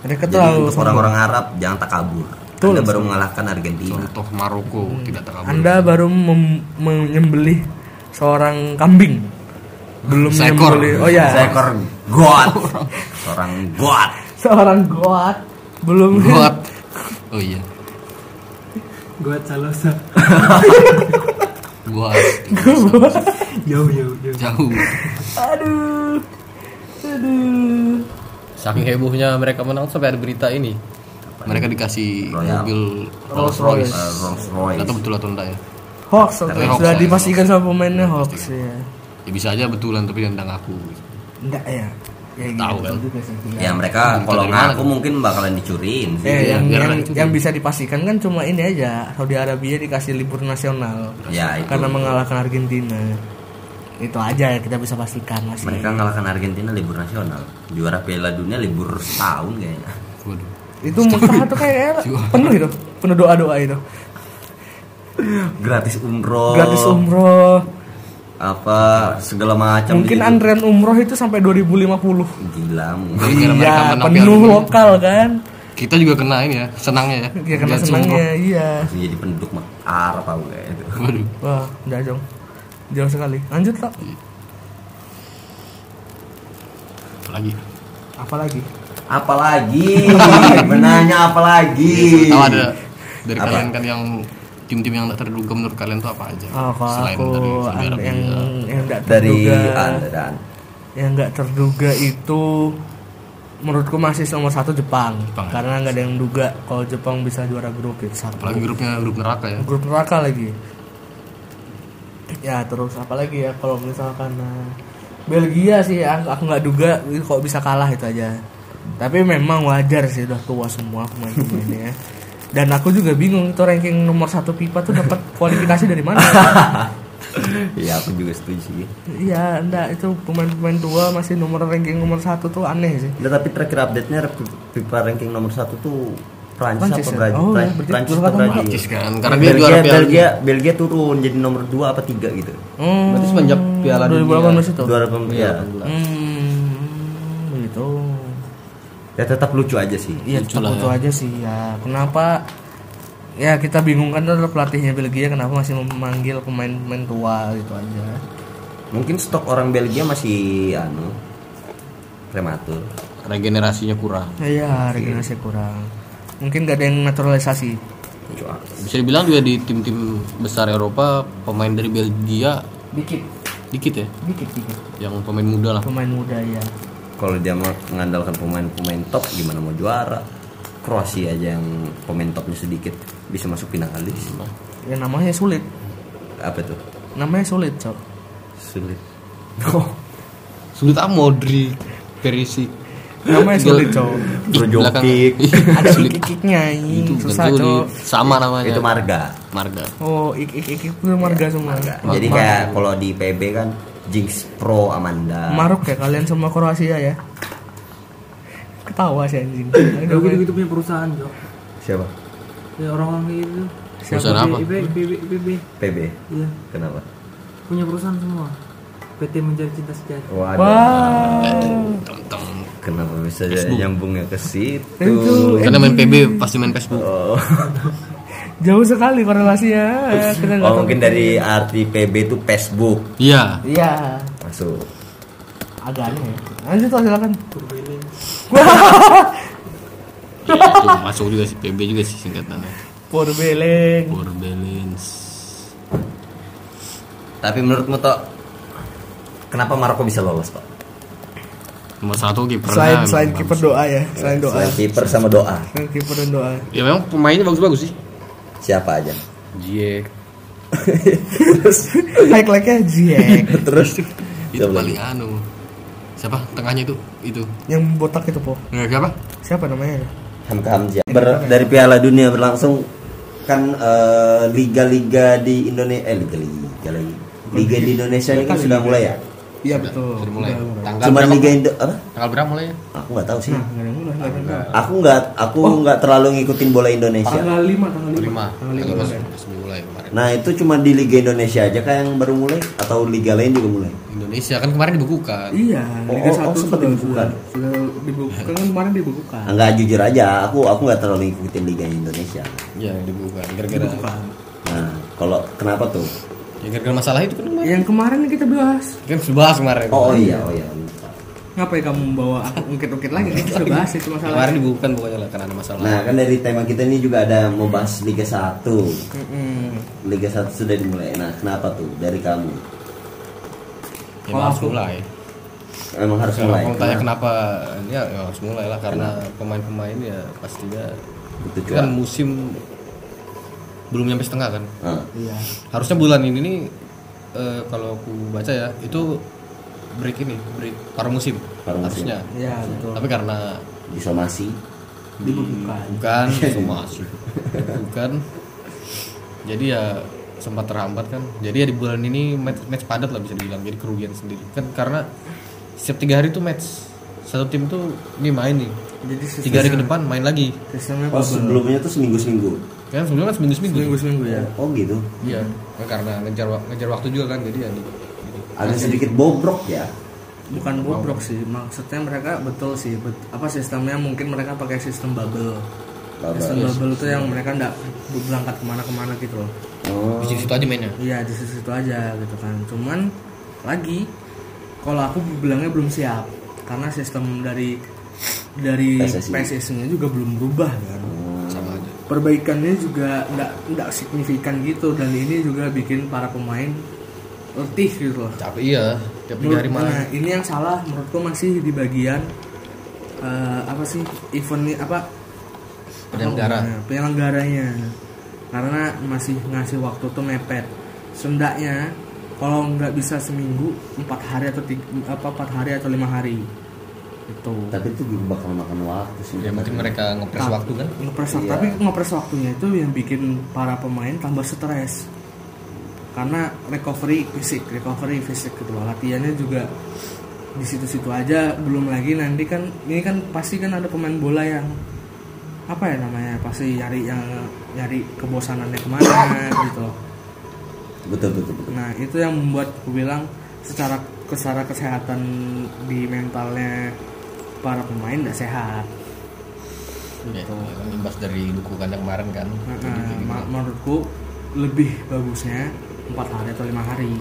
Mereka Jadi untuk orang-orang Arab jangan takabur. Betul, Anda baru mengalahkan Argentina. Contoh Maroko tidak terkabul. Anda baru mem- menyembelih seorang kambing. Belum Seekor. menyembelih. Oh ya. Seekor god. *laughs* Seorang god. Seorang goat. Belum Buat. Oh iya. Gua Salosa. *laughs* Buat. *laughs* Jauh jauh jauh. Jauh. Aduh. Aduh. Saking hebohnya mereka menang sampai ada berita ini. Mereka dikasih Royal. mobil Rolls Royce. Rolls Royce. Atau betul atau enggak ya? Hoax, Tapi sudah hoax ya, dipastikan sama pemainnya hoax ya. Ya bisa aja betulan tapi yang enggak ngaku. Enggak ya. Ya, Tahu gitu kan. juga sih. Ya mereka kalau ngaku mungkin bakalan dicuriin sih. Eh, yang, yang, yang bisa dipastikan kan cuma ini aja Saudi Arabia dikasih libur nasional Ya itu. karena mengalahkan Argentina itu aja ya kita bisa pastikan masih Mereka ngalahkan Argentina libur nasional. Juara Piala Dunia libur setahun kayaknya. Waduh. itu Mustafa tuh kayak penuh itu penuh doa doa itu Gratis umroh. gratis umroh Apa segala macam. mungkin di situ. antrean umroh itu sampai 2050 Gila. Mereka iya penuh lokal kan Kita juga kena ini ya, senangnya ya. ya karena Lihat senangnya iya Langsung jadi penduduk Arab apa kayak itu. Waduh. wah udah jauh jauh sekali lanjut lah Apalagi. apalagi Apalagi? *laughs* Menanya apalagi? Tahu ada dari Apa? kalian kan yang tim-tim yang tak terduga menurut kalian tuh apa aja? oh, kalau Selain aku dari Saudi an- Arabia. yang yang Dari terduga dan yang nggak terduga itu menurutku masih nomor satu Jepang, Jepang, ya? karena nggak ada yang duga kalau Jepang bisa juara grup itu satu Apalagi grupnya grup neraka ya. grup neraka lagi ya terus apalagi ya kalau misalkan eh, Belgia sih aku nggak duga kok bisa kalah itu aja tapi memang wajar sih udah tua semua pemain-pemainnya dan aku juga bingung itu ranking nomor satu FIFA tuh dapat *laughs* kualifikasi dari mana Iya aku juga setuju sih. iya enggak itu pemain-pemain tua masih nomor ranking nomor satu tuh aneh sih Nah, tapi terakhir update-nya FIFA ranking nomor satu tuh Prancis, Prancis apa ya? Brazil? Oh, ya, Prancis, berarti Prancis juara atau keempat. Brazil? Prancis kan, karena dia Belgia, juara Piala Belgia, Belgia turun jadi nomor 2 apa 3 gitu. hmm, Berarti semenjak Piala Dunia 2018 itu Juara pem ya. hmm Ya tetap lucu aja sih. Iya Lucu tetap lah itu aja sih ya. Kenapa? Ya kita bingung kan adalah pelatihnya Belgia kenapa masih memanggil pemain-pemain tua gitu aja. Mungkin stok orang Belgia masih anu prematur. Regenerasinya kurang. Iya regenerasi kurang. Mungkin gak ada yang naturalisasi. Bisa dibilang juga di tim-tim besar Eropa pemain dari Belgia Dikit, dikit ya, dikit, dikit. yang pemain muda lah. Pemain muda ya. Kalau dia mau mengandalkan pemain-pemain top gimana mau juara? Kroasia aja yang pemain topnya sedikit bisa masuk finalis. Ya namanya sulit. Apa tuh? Namanya sulit, Cok. Sulit. Sulit ah Modric, Perisic. Namanya sulit, Cok. Ih, Ada *laughs* sulit. kikiknya Itu ini susah, Cok. sama namanya. Itu marga. Marga. Oh, ik ik ik itu marga semua. Jadi kayak kalau di PB kan Jinx Pro Amanda. Maruk ya kalian semua Kroasia ya. Ketawa sih anjing. Udah gitu gitu punya perusahaan Jok. Siapa? Ya orang-orang gitu. Perusahaan apa? IB, IB, PB. Iya, Kenapa? punya perusahaan semua. PT Mencari Cinta Sejati. Waduh. Wow. Kenapa bisa nyambungnya ke situ? Itu karena main PB pasti main Facebook. Oh. *laughs* jauh sekali korelasinya. Kita oh, tahu. mungkin dari arti PB itu Facebook Iya. Iya, masuk. agak aneh. ya. Lanjut lah silakan. Itu masuk juga sih PB juga sih singkatannya. Porbeleng. Borbelins. Tapi menurutmu toh kenapa Maroko bisa lolos toh? Nomor satu kipernya. Selain selain kiper doa ya, selain doa. Selain kiper sama doa. Selain kiper dan doa. Ya memang pemainnya bagus-bagus sih. Siapa aja? Jie. Highlightnya *laughs* Ziyech. Terus Itu paling anu. Siapa? Tengahnya itu itu. Yang botak itu po. Nggak siapa? Siapa namanya? Hamka Hamzah. Ber- dari Piala Dunia berlangsung kan eh, liga-liga di Indonesia eh liga-liga lagi. Liga di Indonesia ini kan sudah mulai ya? Iya betul. Sudah mulai. Tanggal Cuma berapa? liga Indo apa? Tanggal berapa mulai? Aku nggak tahu sih. Nah, nggak ada yang mulai, nggak ada yang mulai. Aku nggak aku nggak terlalu ngikutin bola Indonesia. Tanggal 5, tanggal 5. Lima. Tanggal 5. Tanggal mulai. mulai kemarin. Nah itu cuma di Liga Indonesia aja kayak yang baru mulai atau liga lain juga mulai? Indonesia kan kemarin dibukukan. Iya, Oh, Liga oh, 1 oh, sempat sudah dibukukan. Sudah dibukukan kan kemarin dibukukan. Enggak jujur aja, aku aku nggak terlalu ngikutin Liga Indonesia. Iya dibukukan. Gara-gara. Nah kalau kenapa tuh? Ya gara-gara masalah itu kan kemarin. Yang kemarin kita bahas. Kan sudah bahas kemarin. Oh, oh iya oh iya. lupa. Ngapain kamu membawa aku ungkit-ungkit lagi? Kita sudah bahas itu masalah. Kemarin dibukukan pokoknya lah karena ada masalah. Nah kan dari tema kita ini juga ada mau bahas Liga 1 Mm-mm. Liga 1 sudah dimulai. Nah kenapa tuh dari kamu? ya harus mulai. Emang harus Kalau mulai. kamu tanya Kenapa? ya, ya harus mulai lah karena pemain-pemain ya pastinya Butuh kan musim belum nyampe setengah kan. Ah, Iya. Harusnya bulan ini nih eh, kalau aku baca ya itu break ini break paruh musim Paruh musim. harusnya Iya betul. tapi karena disomasi Dibukukan. bukan *laughs* somasi bukan jadi ya sempat terhambat kan jadi ya di bulan ini match, match padat lah bisa dibilang jadi kerugian sendiri kan karena setiap tiga hari tuh match satu tim tuh ini main nih Jadi sistemnya, tiga hari ke depan main lagi sistemnya oh sebelumnya tuh seminggu seminggu kan sebelumnya kan seminggu seminggu seminggu seminggu ya. oh gitu iya Kan karena ngejar ngejar waktu juga kan jadi ya di- agak sedikit bobrok ya Bukan bobrok sih, maksudnya mereka betul sih. bet- apa sistemnya mungkin mereka pakai sistem bubble. Bubble. Sistem bubble itu yang mereka nggak berangkat ke mana-kemana gitu loh. oh di situ aja mainnya Iya di situ aja gitu kan. Cuman lagi kalau aku bilangnya belum siap karena sistem dari dari PSSI. PSSI-nya juga belum berubah kan. sama aja. Perbaikannya juga nggak nggak signifikan gitu dan ini juga bikin para pemain letih gitu loh. capek iya. Tiap hari Menurut- main. nah, ini yang salah menurutku masih di bagian eh, apa sih event ini apa? Penyelenggara. Penyelenggaranya. Karena masih ngasih waktu tuh mepet. Sendaknya kalau nggak bisa seminggu empat hari atau tiga, apa empat hari atau lima hari itu tapi itu juga bakal makan waktu sih. Ya mungkin mereka ngepres Tapi- waktu kan? ngepres waktu. Iya. tapi ngepres waktunya itu yang bikin para pemain tambah stres. Karena recovery fisik recovery fisik gitu loh latihannya juga di situ-situ aja. Belum lagi nanti kan ini kan pasti kan ada pemain bola yang apa ya namanya pasti nyari yang nyari kebosanannya ke mana *coughs* gitu. Loh betul betul betul. Nah itu yang membuat aku bilang secara secara kesehatan di mentalnya para pemain tidak sehat. Ya, gitu. imbas dari dukungan yang kemarin kan. Nah, Gitu, gitu. menurutku lebih bagusnya empat hari atau lima hari.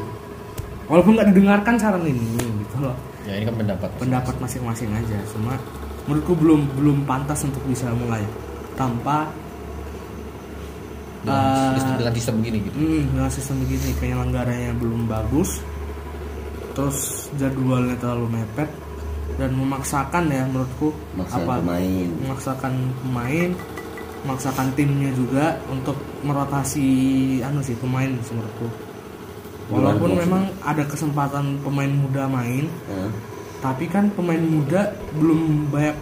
Walaupun nggak didengarkan saran ini gitu loh. Ya ini kan pendapat pendapat masing-masing aja. Cuma menurutku belum belum pantas untuk bisa mulai. Tanpa dengan, dengan sistem begini gitu. Hmm, dengan sistem begini. Penyelenggaranya belum bagus. Terus jadwalnya terlalu mepet dan memaksakan ya menurutku Maksakan pemain. memaksakan pemain memaksakan timnya juga untuk merotasi anu sih pemain sih menurutku walaupun memang ada kesempatan pemain muda main tapi kan pemain muda belum banyak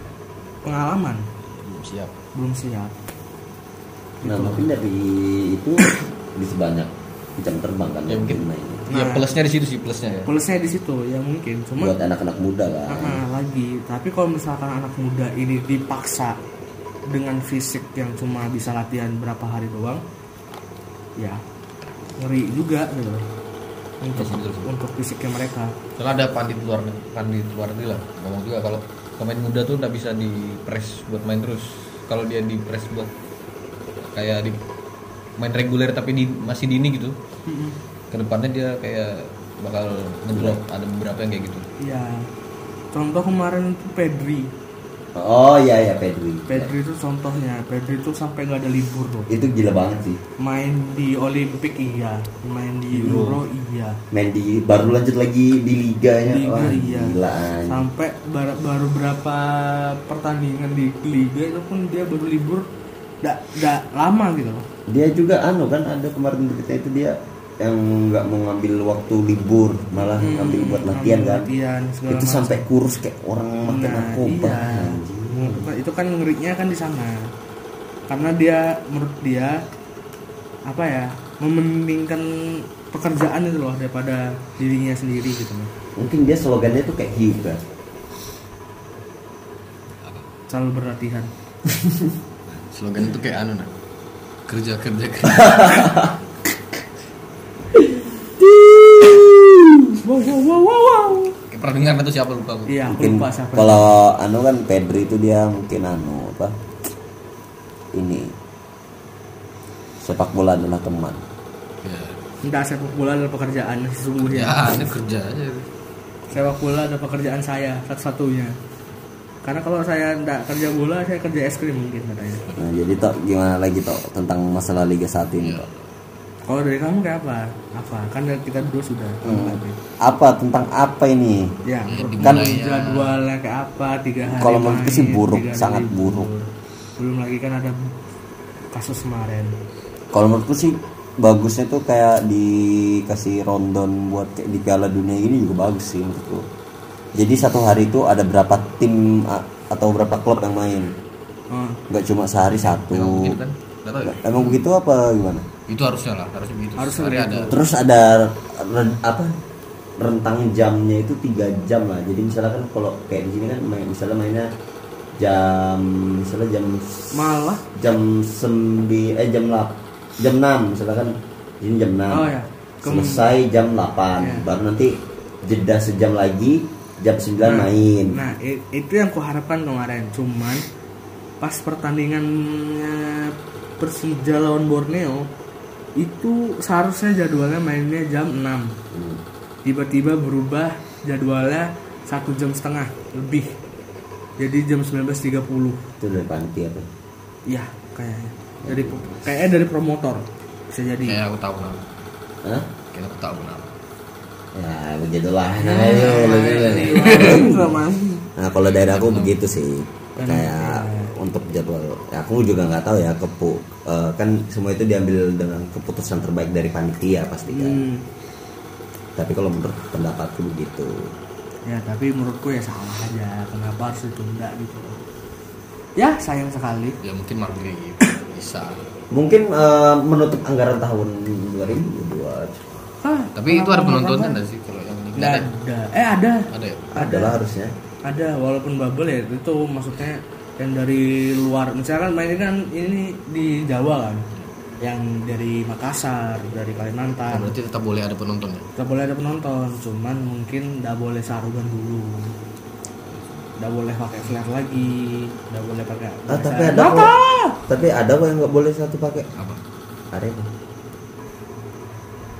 pengalaman siap belum siap nah Gitu. mungkin dari itu *coughs* bisa banyak jam terbang kan Ya, mungkin. mainnya. Ya Nah. plusnya di situ sih plusnya ya. Plusnya di situ ya mungkin. Cuma buat anak-anak muda kan Ah, lagi. Tapi kalau misalkan anak muda ini dipaksa dengan fisik yang cuma bisa latihan berapa hari doang ya ngeri juga gitu. Untuk sih, betul sih. untuk fisiknya mereka. Soalnya ada pandit luar pandit luar negeri lah. Ngomong juga kalau pemain muda tuh nggak bisa di press buat main terus. Kalau dia di press buat kayak di main reguler tapi di masih dini gitu ke depannya dia kayak bakal ngedrop ada beberapa yang kayak gitu. Ya contoh kemarin itu Pedri. Oh iya ya Pedri. Pedri itu contohnya. Pedri itu sampai nggak ada libur loh itu gila banget sih. Main di Olimpik iya. Main di Euro iya. Main di baru lanjut lagi di liganya Liga wah iya. gila sampai baru, baru berapa pertandingan di liga itu pun dia baru libur. Nggak nggak lama gitu loh. Dia juga anu kan ada kemarin berita itu dia yang nggak mau ngambil waktu libur malah ngambil buat latihan Hmm, Ngambil kan. latihan, itu macam. sampai kurus kayak orang makan nah narkoba. iya. Anjing. itu kan ngerinya kan di sana. Karena dia menurut dia apa ya mementingkan pekerjaan itu loh daripada dirinya sendiri gitu mungkin dia slogannya tuh kayak gitu kan selalu berlatihan. Slogan itu kayak anu nah kerja kerja kerja *laughs* wow wow wow wow, wow. Pernah dengar itu siapa lupa aku? Iya aku mungkin lupa siapa. kalau anu kan Pedri itu dia mungkin anu apa? Ini. Sepak bola adalah teman. Ya. Enggak sepak bola adalah pekerjaan sesungguhnya. Ya ini kerja aja sepak bola adalah pekerjaan saya satu-satunya. Karena kalau saya enggak kerja bola saya kerja es krim mungkin katanya. Nah jadi toh gimana lagi toh tentang masalah Liga 1 ini Iya. toh kalau dari kamu kayak apa apa kan dari kita dua sudah Hmm. apa tentang apa ini ya Kan- jadwalnya kayak apa tiga hari Kalau menurutku sih buruk, sangat libur. buruk. belum lagi kan ada kasus kemarin kalau menurutku sih bagusnya tuh kayak dikasih rondon buat kayak di Piala Dunia ini juga bagus sih menurutku Jadi satu hari itu ada berapa tim atau berapa klub yang main? Oh. Nggak cuma sehari satu. Memang begitu kan ya Emang begitu apa gimana? Itu harusnya lah harusnya begitu begitu. ada Terus ada ren- apa? Rentang jamnya itu tiga jam lah. Jadi misalnya kan kalau kayak di sini kan main, misalnya mainnya jam misalnya jam Malah jam sembi eh jam lap jam 6 misalkan ini jam 6 Oh, ya. Kem- selesai jam 8 Ya. baru nanti jeda sejam lagi jam 9 main Nah, itu yang kuharapkan kemarin. Cuman pas pertandingannya Persija lawan Borneo itu seharusnya jadwalnya mainnya jam 6. Hmm. Tiba-tiba berubah jadwalnya satu jam setengah lebih. Jadi jam 19.30. itu dari panitia apa Iya, kayaknya. Dari kayaknya dari promotor. Bisa jadi. kayak aku tahu kenapa Hah? kayak aku tahu kenapa ya begitu lah Sama. nah kalau daerah aku begitu sih kayak untuk jadwal ya, aku juga nggak tahu ya kepu eh, kan semua itu diambil dengan keputusan terbaik dari panitia pasti kan Hmm. tapi kalau menurut pendapatku begitu. Ya tapi menurutku ya salah aja. Kenapa harus ditunda gitu? Ya sayang sekali. Ya mungkin kayak gitu bisa. Mungkin eh, menutup anggaran tahun 2002 Hah, tapi itu ada penontonnya nggak sih kalau yang ini? Nggak ada. Ada Eh ada. Ada ya? Adalah harusnya. Ada walaupun bubble ya Itu maksudnya yang dari luar Misalkan mainnya kan ini di Jawa kan Yang dari Makassar Dari Kalimantan berarti tetap boleh ada penontonnya Tidak boleh ada penonton Cuman mungkin nggak boleh sarugan dulu Nggak boleh pakai flare lagi Nggak boleh pakai Ah, tapi ada kok. Tapi ada kok yang nggak boleh satu pakai. apa Arema.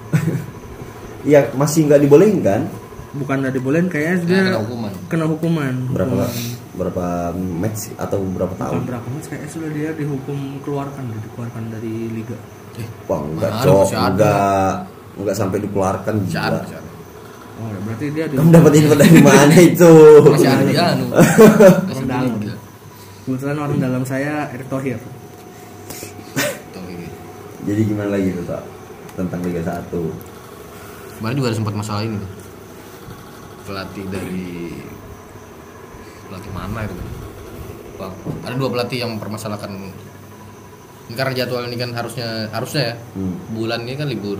*laughs* ya masih nggak dibolehin kan? Bukan nggak dibolehin Kayaknya Nah, dia kena hukuman kena hukuman Berapa Hukuman. berapa match atau berapa Bukan tahun? berapa match kayaknya sudah dia dihukum keluarkan dikeluarkan dari liga Wah enggak cok, enggak enggak sampai dikeluarkan juga. oh ya berarti dia di Kamu dapat info dari mana itu? masih ada dia anu *laughs* masih ada dalam. kebetulan orang dalam saya Erick Thohir. Jadi gimana lagi tuh tentang Liga 1? kemarin juga ada sempat masalah ini tuh. Pelatih dari pelatih mana itu Bang, ada dua pelatih yang mempermasalahkan. Ini karena jadwal ini kan harusnya harusnya ya Hmm. bulan ini kan libur.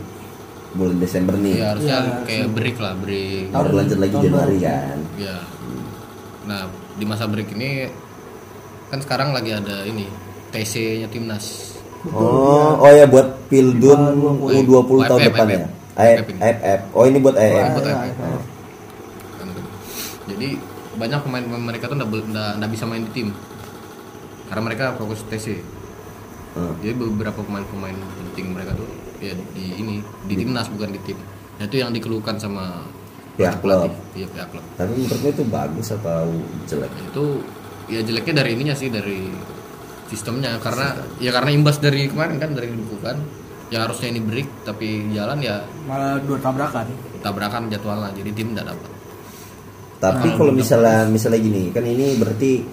Bulan Desember nih. ya harusnya kayak break lah break. Baru lanjut lagi Januari kan. ya nah di masa break ini kan sekarang lagi ada ini TC nya timnas. Oh, oh ya buat Pildun U20 tahun depan ya. AFF. Oh ini buat AFF. Buat iya, AFF. Kan gitu. Jadi banyak pemain-pemain mereka tuh nggak bisa main di tim. Karena mereka fokus TC Hmm. jadi beberapa pemain-pemain penting mereka tuh ya di ini di timnas bukan di tim. Nah, itu yang dikeluhkan sama Pihak pelatih. klub. iya pihak klub. Tapi menurutmu itu bagus atau jelek? itu ya jeleknya dari ininya sih dari sistemnya. Karena ya karena imbas dari kemarin kan dari dibukukan yang harusnya ini break tapi jalan ya malah dua tabrakan. tabrakan jadwalnya jadi tim tidak dapat Tapi kalau misalnya misalnya gini, kan ini berarti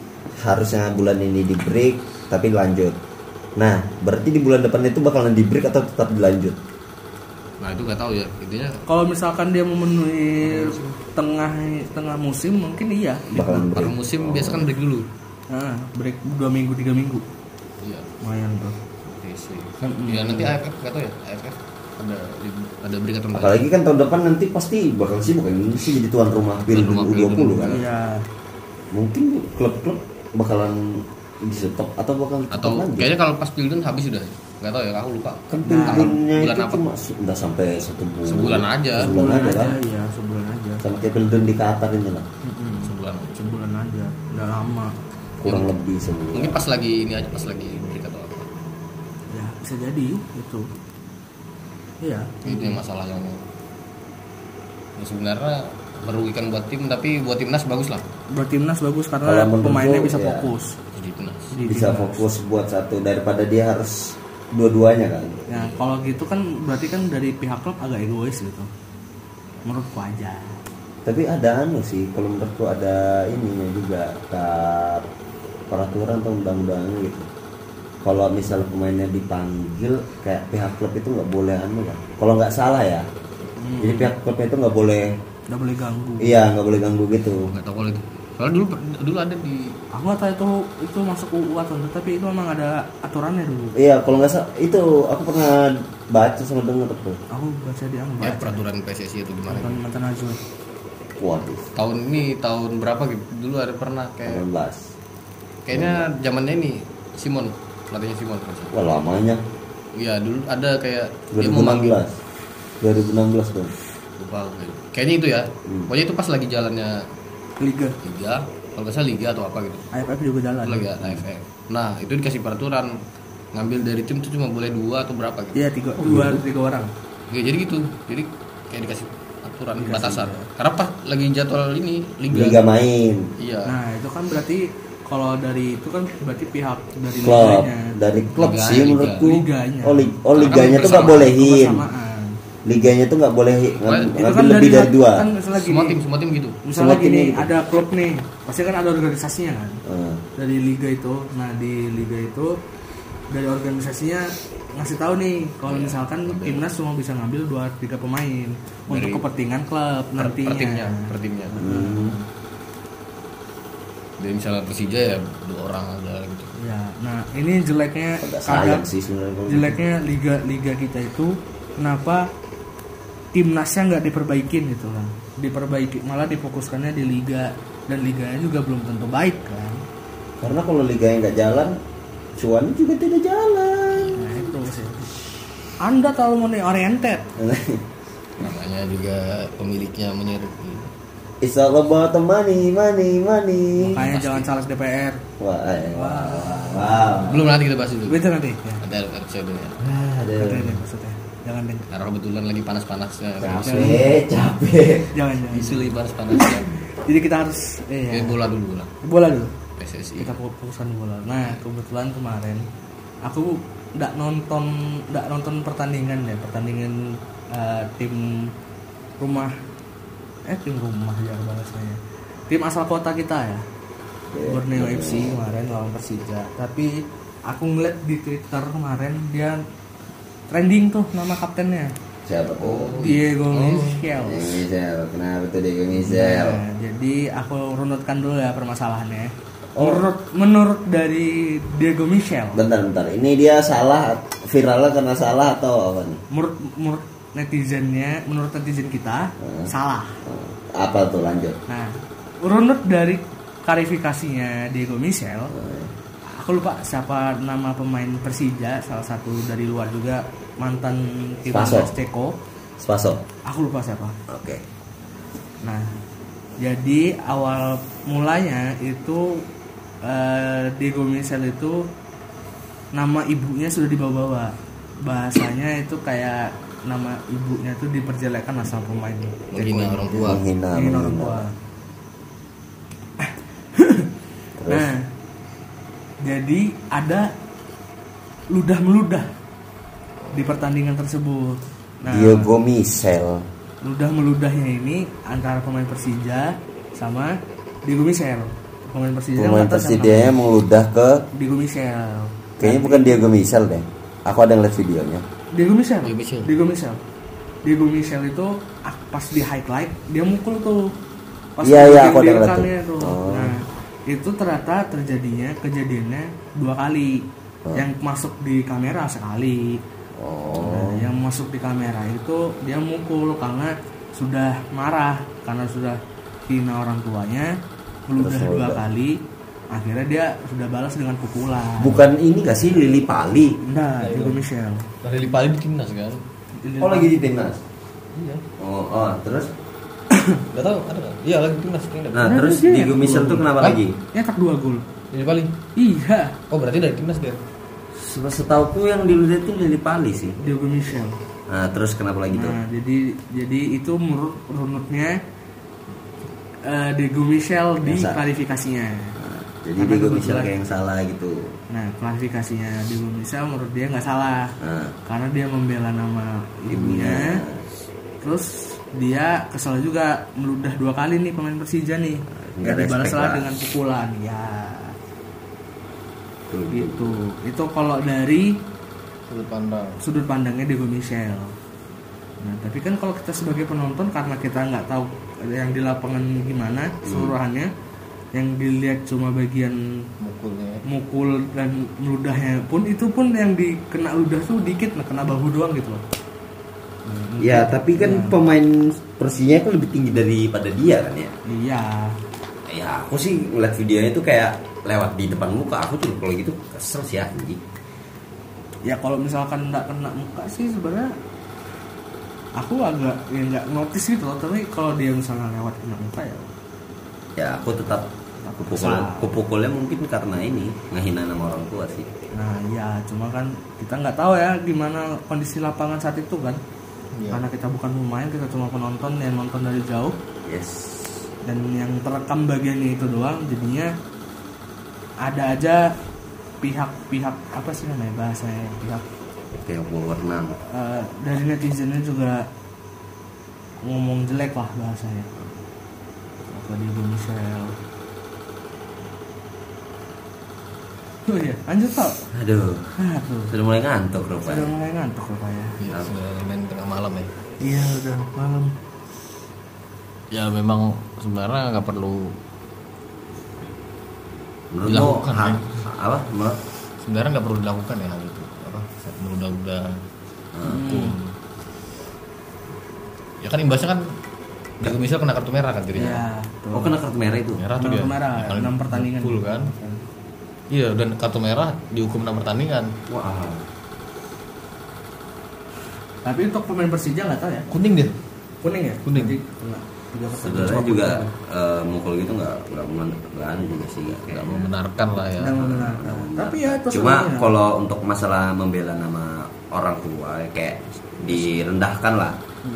harusnya bulan ini di break tapi lanjut. Nah, berarti di bulan depan itu bakalan di break atau tetap dilanjut? nah itu nggak tahu ya intinya. Kalau misalkan dia memenuhi tengah tengah musim mungkin iya. Bakalan break. musim biasa kan break dulu. Nah, break dua minggu tiga minggu. Iya. Lumayan tuh. Oke sih. Kan ya nanti AFF nggak tahu ya AFF ada ada enggak Apalagi kan tahun depan nanti pasti bakal sibuk kan Indonesia jadi tuan rumah Pildun rumah U20 Pildun. kan. iya Mungkin klub-klub bakalan di stop atau bakal atau lanjut. kayaknya kalau pas Pilden habis sudah nggak tahu ya aku lupa kan Tanggal Pildunnya bulan itu apa cuma nggak sampai satu bulan. Sebulan aja. Sebulan sebulan aja kan. iya sebulan aja Sama kayak Pildun di Qatar ini lah. Sebulan sebulan aja udah lama Kurang lebih sebulan. mungkin pas lagi ini aja pas lagi break atau apa ya bisa jadi itu iya itu yang masalah yang yang sebenarnya merugikan buat tim tapi buat timnas bagus lah buat timnas bagus karena Kalau pemainnya bisa ya. fokus jadi timnas di bisa timnas. fokus buat satu daripada dia harus dua-duanya kan. Ya kalau gitu kan berarti kan dari pihak klub agak egois gitu. Menurutku aja. Tapi ada anu sih, kalau menurutku ada ininya juga peraturan atau undang-undangnya gitu. Kalau misal pemainnya dipanggil, kayak pihak klub itu nggak boleh anu kan. Kalau nggak salah ya, jadi pihak klubnya itu nggak boleh nggak boleh ganggu. Iya nggak boleh ganggu gitu. Nggak tahu kalau itu. Soalnya dulu dulu ada di aku nggak tahu itu itu masuk UU atau enggak tapi itu memang ada aturannya dulu. Iya kalau nggak salah itu aku pernah baca sama denger tuh aku baca di anu ya, peraturan PSSI itu gimana? Mantan mantan Najwa waduh. Tahun ini tahun berapa gitu? Dulu ada pernah kayak 18 kayaknya zamannya ini Simon pelatihnya Simon wah lamanya. Iya dulu ada kayak dia mau manggil. 2016 2016 dong lupa kayaknya itu ya. Hmm. pokoknya itu pas lagi jalannya liga. Liga. Kalau nggak salah liga atau apa gitu. AFF juga jalan. Itu lagi AFF nah itu dikasih peraturan ngambil dari tim itu cuma boleh dua atau berapa gitu. Iya tiga dua tiga orang. Ya, jadi gitu. Jadi kayak dikasih aturan batasan. karena pas lagi jadwal ini liga, liga main. Iya. Nah itu kan berarti kalau dari itu kan berarti pihak dari klub liganya dari klub Liga, sih menurutku. Liganya. oh, oh Karena liganya kan tuh nggak bolehin liganya tuh nggak boleh ngambil kan lebih dari dua. kan misalnya semua gini. tim semua tim gitu. Misalnya Semua gini gitu. ada klub nih. Pasti kan ada organisasinya kan. Ah, dari liga itu. Nah di liga itu dari organisasinya ngasih tahu nih kalau misalkan timnas cuma bisa ngambil dua tiga pemain untuk Dari- kepentingan klub per, nantinya. per timnya per timnya. Hmm. Jadi misalnya Persija ya dua orang aja gitu. Ya nah ini jeleknya agak kadang sih sebenarnya jeleknya liga liga kita itu kenapa timnasnya nggak diperbaikin gitu kan? Diperbaiki malah difokuskannya di liga. Dan liganya juga belum tentu baik kan? Karena kalau liga yang nggak jalan cuan juga tidak jalan. Nah itu sih. Anda terlalu money oriented. *laughs* Namanya juga pemiliknya menyeret It's all about the money, money, money. makanya jangan caleg DPR Wah, eh, wow, wow. belum nanti kita bahas itu. Itu nanti. Ya. Ada episode-nya nanti Aduh, deh maksudnya. Jangan deh karena kebetulan lagi panas-panasnya capek, capek. jangan jangan. Isu lagi panas-panasnya jadi kita harus eh, ya. bola dulu bola. Bola dulu. PSSI kita fokuskan bola. Nah kebetulan kemarin aku nggak nonton nggak nonton pertandingan ya. Pertandingan eh, tim rumah eh tim rumah ya bahasanya tim asal kota kita ya Borneo FC kemarin lawan Persija tapi aku ngeliat di Twitter kemarin dia trending tuh nama kaptennya Siapa tuh? Diego Michel Diego Michel, kenapa tuh Diego Michel? Nah, jadi aku runutkan dulu ya permasalahannya. Oh. Menurut menurut dari Diego Michel, Bentar, bentar. Ini dia salah, viralnya karena salah atau apa nih? menurut menurut netizennya, menurut netizen kita Hmm. salah. Apa tuh lanjut? Nah, runut dari klarifikasinya Diego Michel, Hmm. aku lupa siapa nama pemain Persija, salah satu dari luar juga mantan timnas. Ceko. Spaso. Aku lupa siapa. Oke. Nah, jadi awal mulanya itu eh, Diego Michel itu nama ibunya sudah dibawa-bawa. Bahasanya itu kayak nama ibunya itu diperjelekkan asal pemain. menghina orang tua Menghina, orang tua. *coughs* Nah, jadi ada ludah meludah di pertandingan tersebut. Nah, Diego Michel. ludah meludahnya ini antara pemain Persija sama Diego Michel pemain Persija Pemain Persija meludah ke. Diego Michel kayaknya bukan Diego Michel deh. Aku ada yang lihat videonya. Diego Michel Diego Michel. Diego Michel Diego Michel itu ah, pas di highlight dia mukul tuh pas Iya, iya, aku ngeliat tuh. tuh. Oh. nah itu ternyata terjadinya kejadiannya dua kali Oh. yang masuk di kamera sekali Oh. Nah, yang masuk di kamera itu dia mukul karena sudah marah karena sudah hina orang tuanya meludah Terus dua kali akhirnya dia sudah balas dengan pukulan Bukan ini gak sih Lili Pali? nah Diego Michel dari Lipali di timnas kan Oh lagi di timnas. iya Oh, oh terus? *coughs* nggak tahu ada nggak iya lagi timnas timnas Nah Nah, terus Diego Michel tuh kenapa lagi? nyetak dua gol di Lipali iya oh berarti dari timnas dia Setauku yang diludah itu Lili Pali sih. Diego Michel Nah terus kenapa lagi tuh? nah jadi jadi itu menurut runutnya eh, Diego Michel di Biasa. Nah, jadi Karena Diego Michel kayak yang salah gitu. nah klarifikasinya Diego Michel menurut dia nggak salah. Nah, karena dia membela nama ibunya. Terus dia kesal juga. Meludah dua kali nih pemain Persija nih. Nggak nggak dibalas respect lah lah. dengan pukulan. Ya. Tuh, tuh. gitu. Itu kalau dari sudut pandang. sudut pandangnya Diego Michel. Nah tapi kan kalau kita sebagai penonton karena kita nggak tahu yang di lapangan gimana keseluruhannya yang dilihat cuma bagian mukulnya mukul dan ludahnya pun itu pun yang dikena ludah tuh dikit nah kena bahu doang gitu loh Ya, tapi kan pemain Persinya kan lebih tinggi daripada dia kan ya. iya Ya, aku sih ngeliat videonya itu kayak lewat di depan muka. Aku tuh kalau gitu kesel sih anjing. ya kalau misalkan nggak kena muka sih sebenarnya aku agak ya nggak notice gitu loh tapi kalau dia misalnya lewat kena muka ya Ya, aku tetap aku pukul, Kesal. aku pukulnya mungkin karena ini ngehina nama orang tua sih. nah ya cuma kan kita nggak tahu ya gimana kondisi lapangan saat itu kan Iya. karena kita bukan pemain kita cuma penonton yang nonton dari jauh Yes. dan yang terekam bagiannya itu doang jadinya ada aja pihak-pihak apa sih namanya bahasanya pihak Kayak wewenang. eh, dari netizennya juga ngomong jelek lah bahasanya apa di Michel oh iya lanjut tau Aduh, aduh. sudah mulai ngantuk sudah rupanya. mulai ngantuk rupanya. Iya, sudah main tengah malam ya. Iya udah malam. Ya memang sebenarnya nggak perlu Menurutmu Dilakukan, ha- ya. apa? Menurut? Sebenarnya nggak perlu dilakukan ya hal itu apa menunda-nunda hukum ya kan imbasnya kan Diego misal kena kartu merah kan dirinya ya tuh. Oh kena kartu merah itu? merah tuh Kartu dia. merah, paling enam pertandingan. full kan iya dan kartu merah dihukum enam pertandingan Wah. tapi untuk pemain Persija nggak tahu ya kuning dia kuning ya Kuning. Jadi. Sebenarnya juga eh, mukul gitu nggak nggak men- nggak anu juga sih nggak membenarkan lah ya Nggak membenarkan. tapi ya itu Cuma kalau untuk masalah membela nama orang tua kayak direndahkan lah.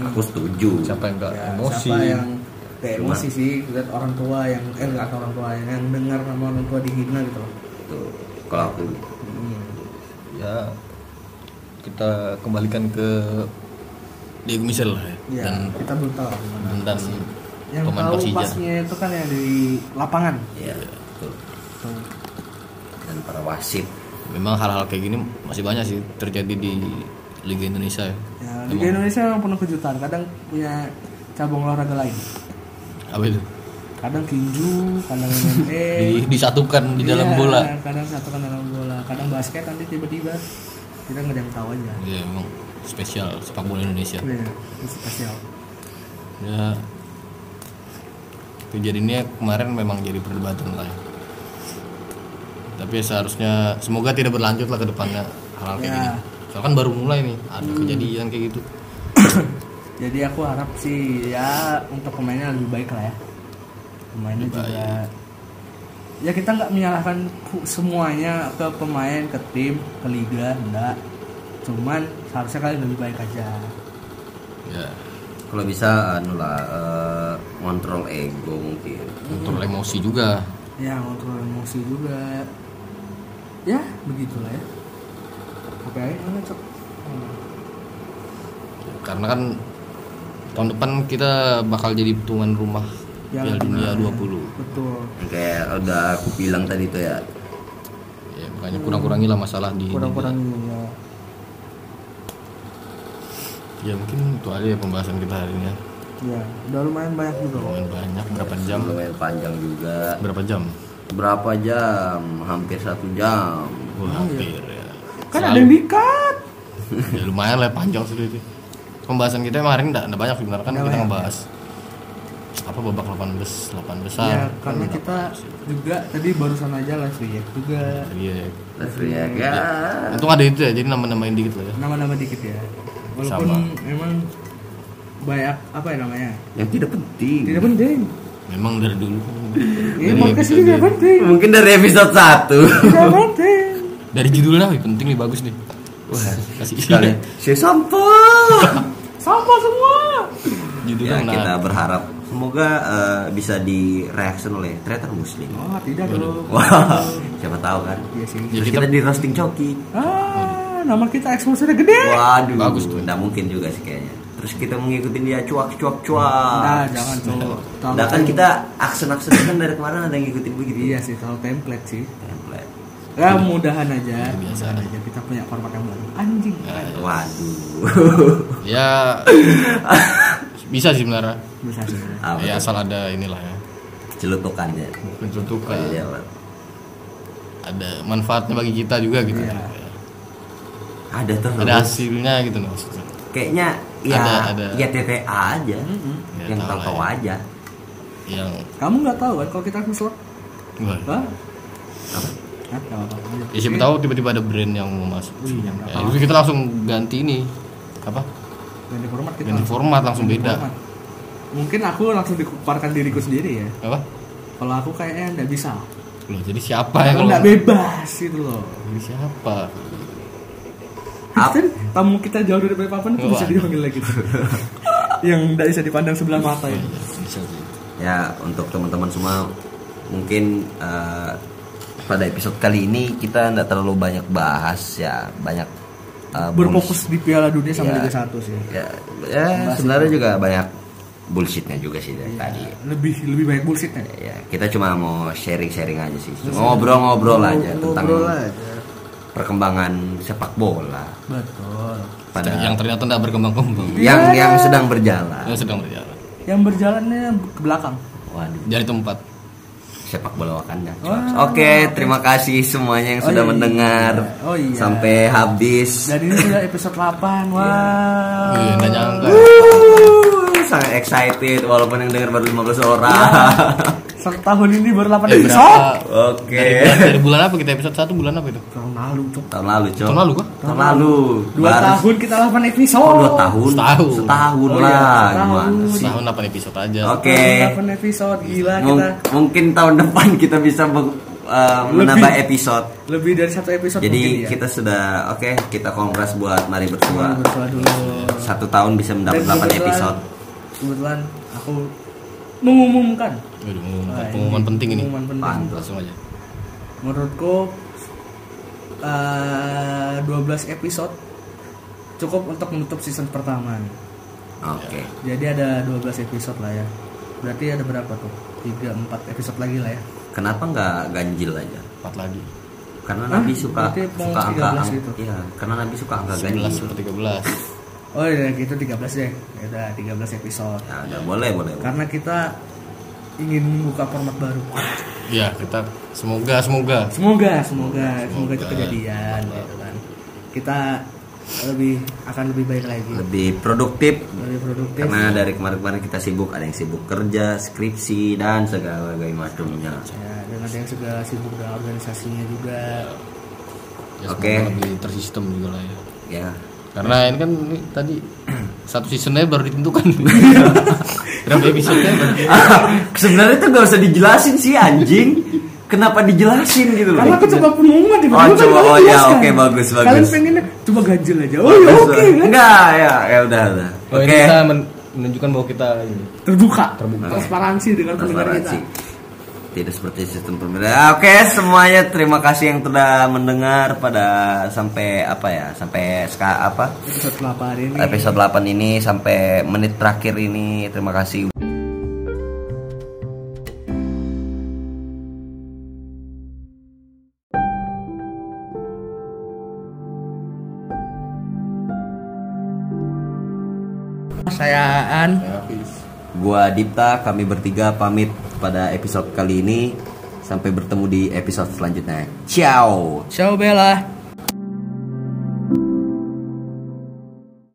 Aku setuju. siapa yang nggak Ya, emosi siapa yang kayak emosi sih lihat orang tua yang eh nggak orang tua yang, yang dengar nama orang tua dihina gitu loh Tuh. Kalau aku Hmm. ya kita kembalikan ke Diego Michel lah ya, ya dan kita belum tahu gimana dan yang pemain tahu Persija pasnya itu kan yang di lapangan ya betul. Dan para wasit. memang hal-hal kayak gini masih banyak sih terjadi di Liga Indonesia ya. ya Liga Indonesia memang penuh kejutan kadang punya cabang olahraga lain Apa itu? Kadang tinju kadang MMA *laughs* Di- disatukan di dalam Iya, bola. kadang satu kan dalam bola kadang basket nanti tiba-tiba kita nggak ada yang tahu aja Ya memang spesial sepak bola Indonesia. Iya, spesial Ya kejadiannya kemarin memang jadi perdebatan lah. Tapi ya seharusnya semoga tidak berlanjut lah ke depannya hal-hal kayak Ya. gini. Soalnya kan baru mulai nih ada kejadian kayak gitu. *coughs* jadi aku harap sih ya untuk pemainnya lebih baik lah ya pemainnya juga ya kita nggak menyalahkan semuanya ke pemain ke tim ke liga enggak cuman seharusnya kalian lebih baik aja. Ya. Kalau bisa anu lah ngontrol ego mungkin. kontrol emosi juga. ya kontrol emosi juga. Ya begitulah ya. Apa ya mana cok Karena kan tahun depan kita bakal jadi tuan rumah Piala Dunia benar. 20. betul Kayak udah aku bilang tadi tuh ya. Ya makanya kurang-kurangi lah masalah di kurang-kurang ya Ya mungkin itu aja ya pembahasan kita hari ini. ya. ya udah lumayan banyak juga Lumayan banyak berapa jam? Lumayan panjang juga. Berapa jam? Berapa jam? Hampir satu jam. Wah, hampir ya. kan ada yang dikat *laughs* ya lumayan lah panjang sudah itu. Pembahasan kita emang hari ini enggak banyak sebenarnya kan kita banyak. ngebahas apa babak 18 8 besar. ya karena nggak kita juga tadi barusan aja live react juga Iya. Terus ya kan. Untung ada itu ya, jadi nama-namain dikit lah ya. nama-nama dikit ya walaupun Sama. memang banyak apa ya namanya Yang tidak penting. tidak penting Memang dari dulu kan. ini Dari podcast ini episode- tidak penting Mungkin dari episode 1 tidak penting Dari judulnya wih, penting nih bagus nih. Wah, Kasih sekali. Si sampah. *laughs* sama semua judulnya ya, menarik. kita berharap semoga eh, bisa di reaction oleh Treter Muslim. oh tidak dong *laughs* Wah, siapa tahu kan. iya sih Ya, Terus kita- kita di roasting coki. ah nama kita eksposnya gede Waduh, Bagus tuh. Nggak mungkin juga sih kayaknya. Terus kita mengikutin dia cuak cuak cuak. nah jangan Tahu Nah kan kita aksen-aksen kan dari kemarin ada yang ngikutin begitu. iya sih tahu template sih Template. ya mudahan aja Biasa. mudahan aja kita punya format yang baru anjing Waduh. Ya *laughs* bisa sih sebenarnya bisa sih. Apa ya asal ada inilah ya. Celutukannya pencetukan Iya, Pak. ada manfaatnya bagi kita juga gitu. Iya. ada tuh ada hasilnya gitu loh maksudnya. Kayaknya ya Ada, ada. ya TTA aja. Ya, yang tahu lah aja. Yang kamu nggak tahu kan kalau kita apa-apa. ya siapa tahu tiba-tiba ada brand yang mau masuk. Iya, ya, kita langsung ganti ini. Apa ganti format kita ganti format langsung Ganti beda. format. mungkin aku langsung dikuparkan diriku sendiri ya. Apa? Kalau aku kayaknya nggak bisa. Loh jadi siapa ya kalau nggak bebas gitu loh. Jadi siapa? Ap- kan tamu kita jauh dari Balikpapan itu bisa dipanggil lagi. *laughs* Yang tidak bisa dipandang sebelah mata ya. Iya, bisa sih. Ya untuk teman-teman semua mungkin eh, pada episode kali ini kita nggak terlalu banyak bahas ya banyak eh, berfokus di Piala Dunia sama Iya. Liga 1 sih. Ya, ya sebenarnya juga banyak bullshitnya juga sih dari tadi. lebih lebih banyak bullshitnya. Ya kita cuma mau sharing-sharing aja sih. Cuma ngobrol-ngobrol aja tentang Ngobrol aja. perkembangan sepak bola. Betul. Pada yang ternyata tidak berkembang-kembang. Yang yang sedang berjalan. Yang sedang berjalan. Yang berjalannya ke belakang. Waduh. Dari tempat sepak bola Wakanda. Wah. Oke, terima kasih semuanya yang Oh, sudah iya. mendengar Oh, iya. sampai habis. dan ini sudah episode 8 wah Wih, nggak nyangka Wuh, sangat excited walaupun yang dengar baru 15 orang. *laughs* satu tahun ini baru 8 Eh, episode Oke. dari, bulan, dari bulan apa kita episode 1 bulan apa itu tahun lalu cok Tahun lalu, Cok. tahun lalu kah Tahun lalu. dua Baru- tahun kita 8 episode Oh, dua tahun. Setahun. Setahun Oh, iya, lah. setahun. Gimana sih? tahun 8 episode aja Oke. 8 episode gila Mung- kita mungkin tahun depan kita bisa uh, menambah episode. lebih dari satu episode Jadi mungkin ya. kita sudah oke, kita kongres buat mari bersua. Bersua dulu Satu tahun bisa mendapat Dan 8 kebetulan- episode. kebetulan aku mengumumkan Waduh, pengumuman, ini pengumuman penting ini pengumuman penting Pantes. langsung aja menurutku eh 12 episode cukup untuk menutup season pertama Oke. jadi ada 12 episode lah ya berarti ada berapa tuh 3 4 episode lagi lah ya Kenapa nggak ganjil aja? 4 lagi Karena Hah? Nabi suka Berarti suka angka 13 angka gitu? Iya, karena Nabi suka angka 11 ganjil. sampai 13 oh ya gitu 13 deh ya udah 13 episode Ya udah boleh. boleh. karena kita ingin membuka format baru. Iya kita semoga semoga. Semoga semoga semoga itu kejadian gitu kan. Kita lebih akan lebih baik lagi. Lebih produktif. Lebih produktif. Karena dari kemarin-kemarin kita sibuk ada yang sibuk kerja, skripsi dan segala macamnya. ya dan ada yang segala sibuk dengan organisasinya juga. Ya, Oke. semoga lebih tersistem juga lah ya. Ya. Karena ini kan ini tadi satu seasonnya baru ditentukan *laughs* *laughs* berapa episode-nya baru *laughs* Sebenarnya tuh gak usah dijelasin sih anjing. Kenapa dijelasin gitu loh? karena aku coba pengumuman di Oh, coba. Oh, ya, oke, bagus, bagus. kalian pengennya coba ganjil aja oh ya oke kan Enggak, ya, ya udah, udah. oh ini Oke. bisa men- menunjukkan bahwa kita ini terbuka Terbuka. transparansi dengan pendengar kita. Tidak seperti sistem pemerintahan. Oke, semuanya terima kasih yang sudah mendengar pada sampai apa ya? Sampai ska, apa? episode 8 ini Episode 8 ini sampai menit terakhir ini. Terima kasih. saya An Gua Dipta, kami bertiga pamit pada episode kali ini. Sampai bertemu di episode selanjutnya. Ciao. ciao Bella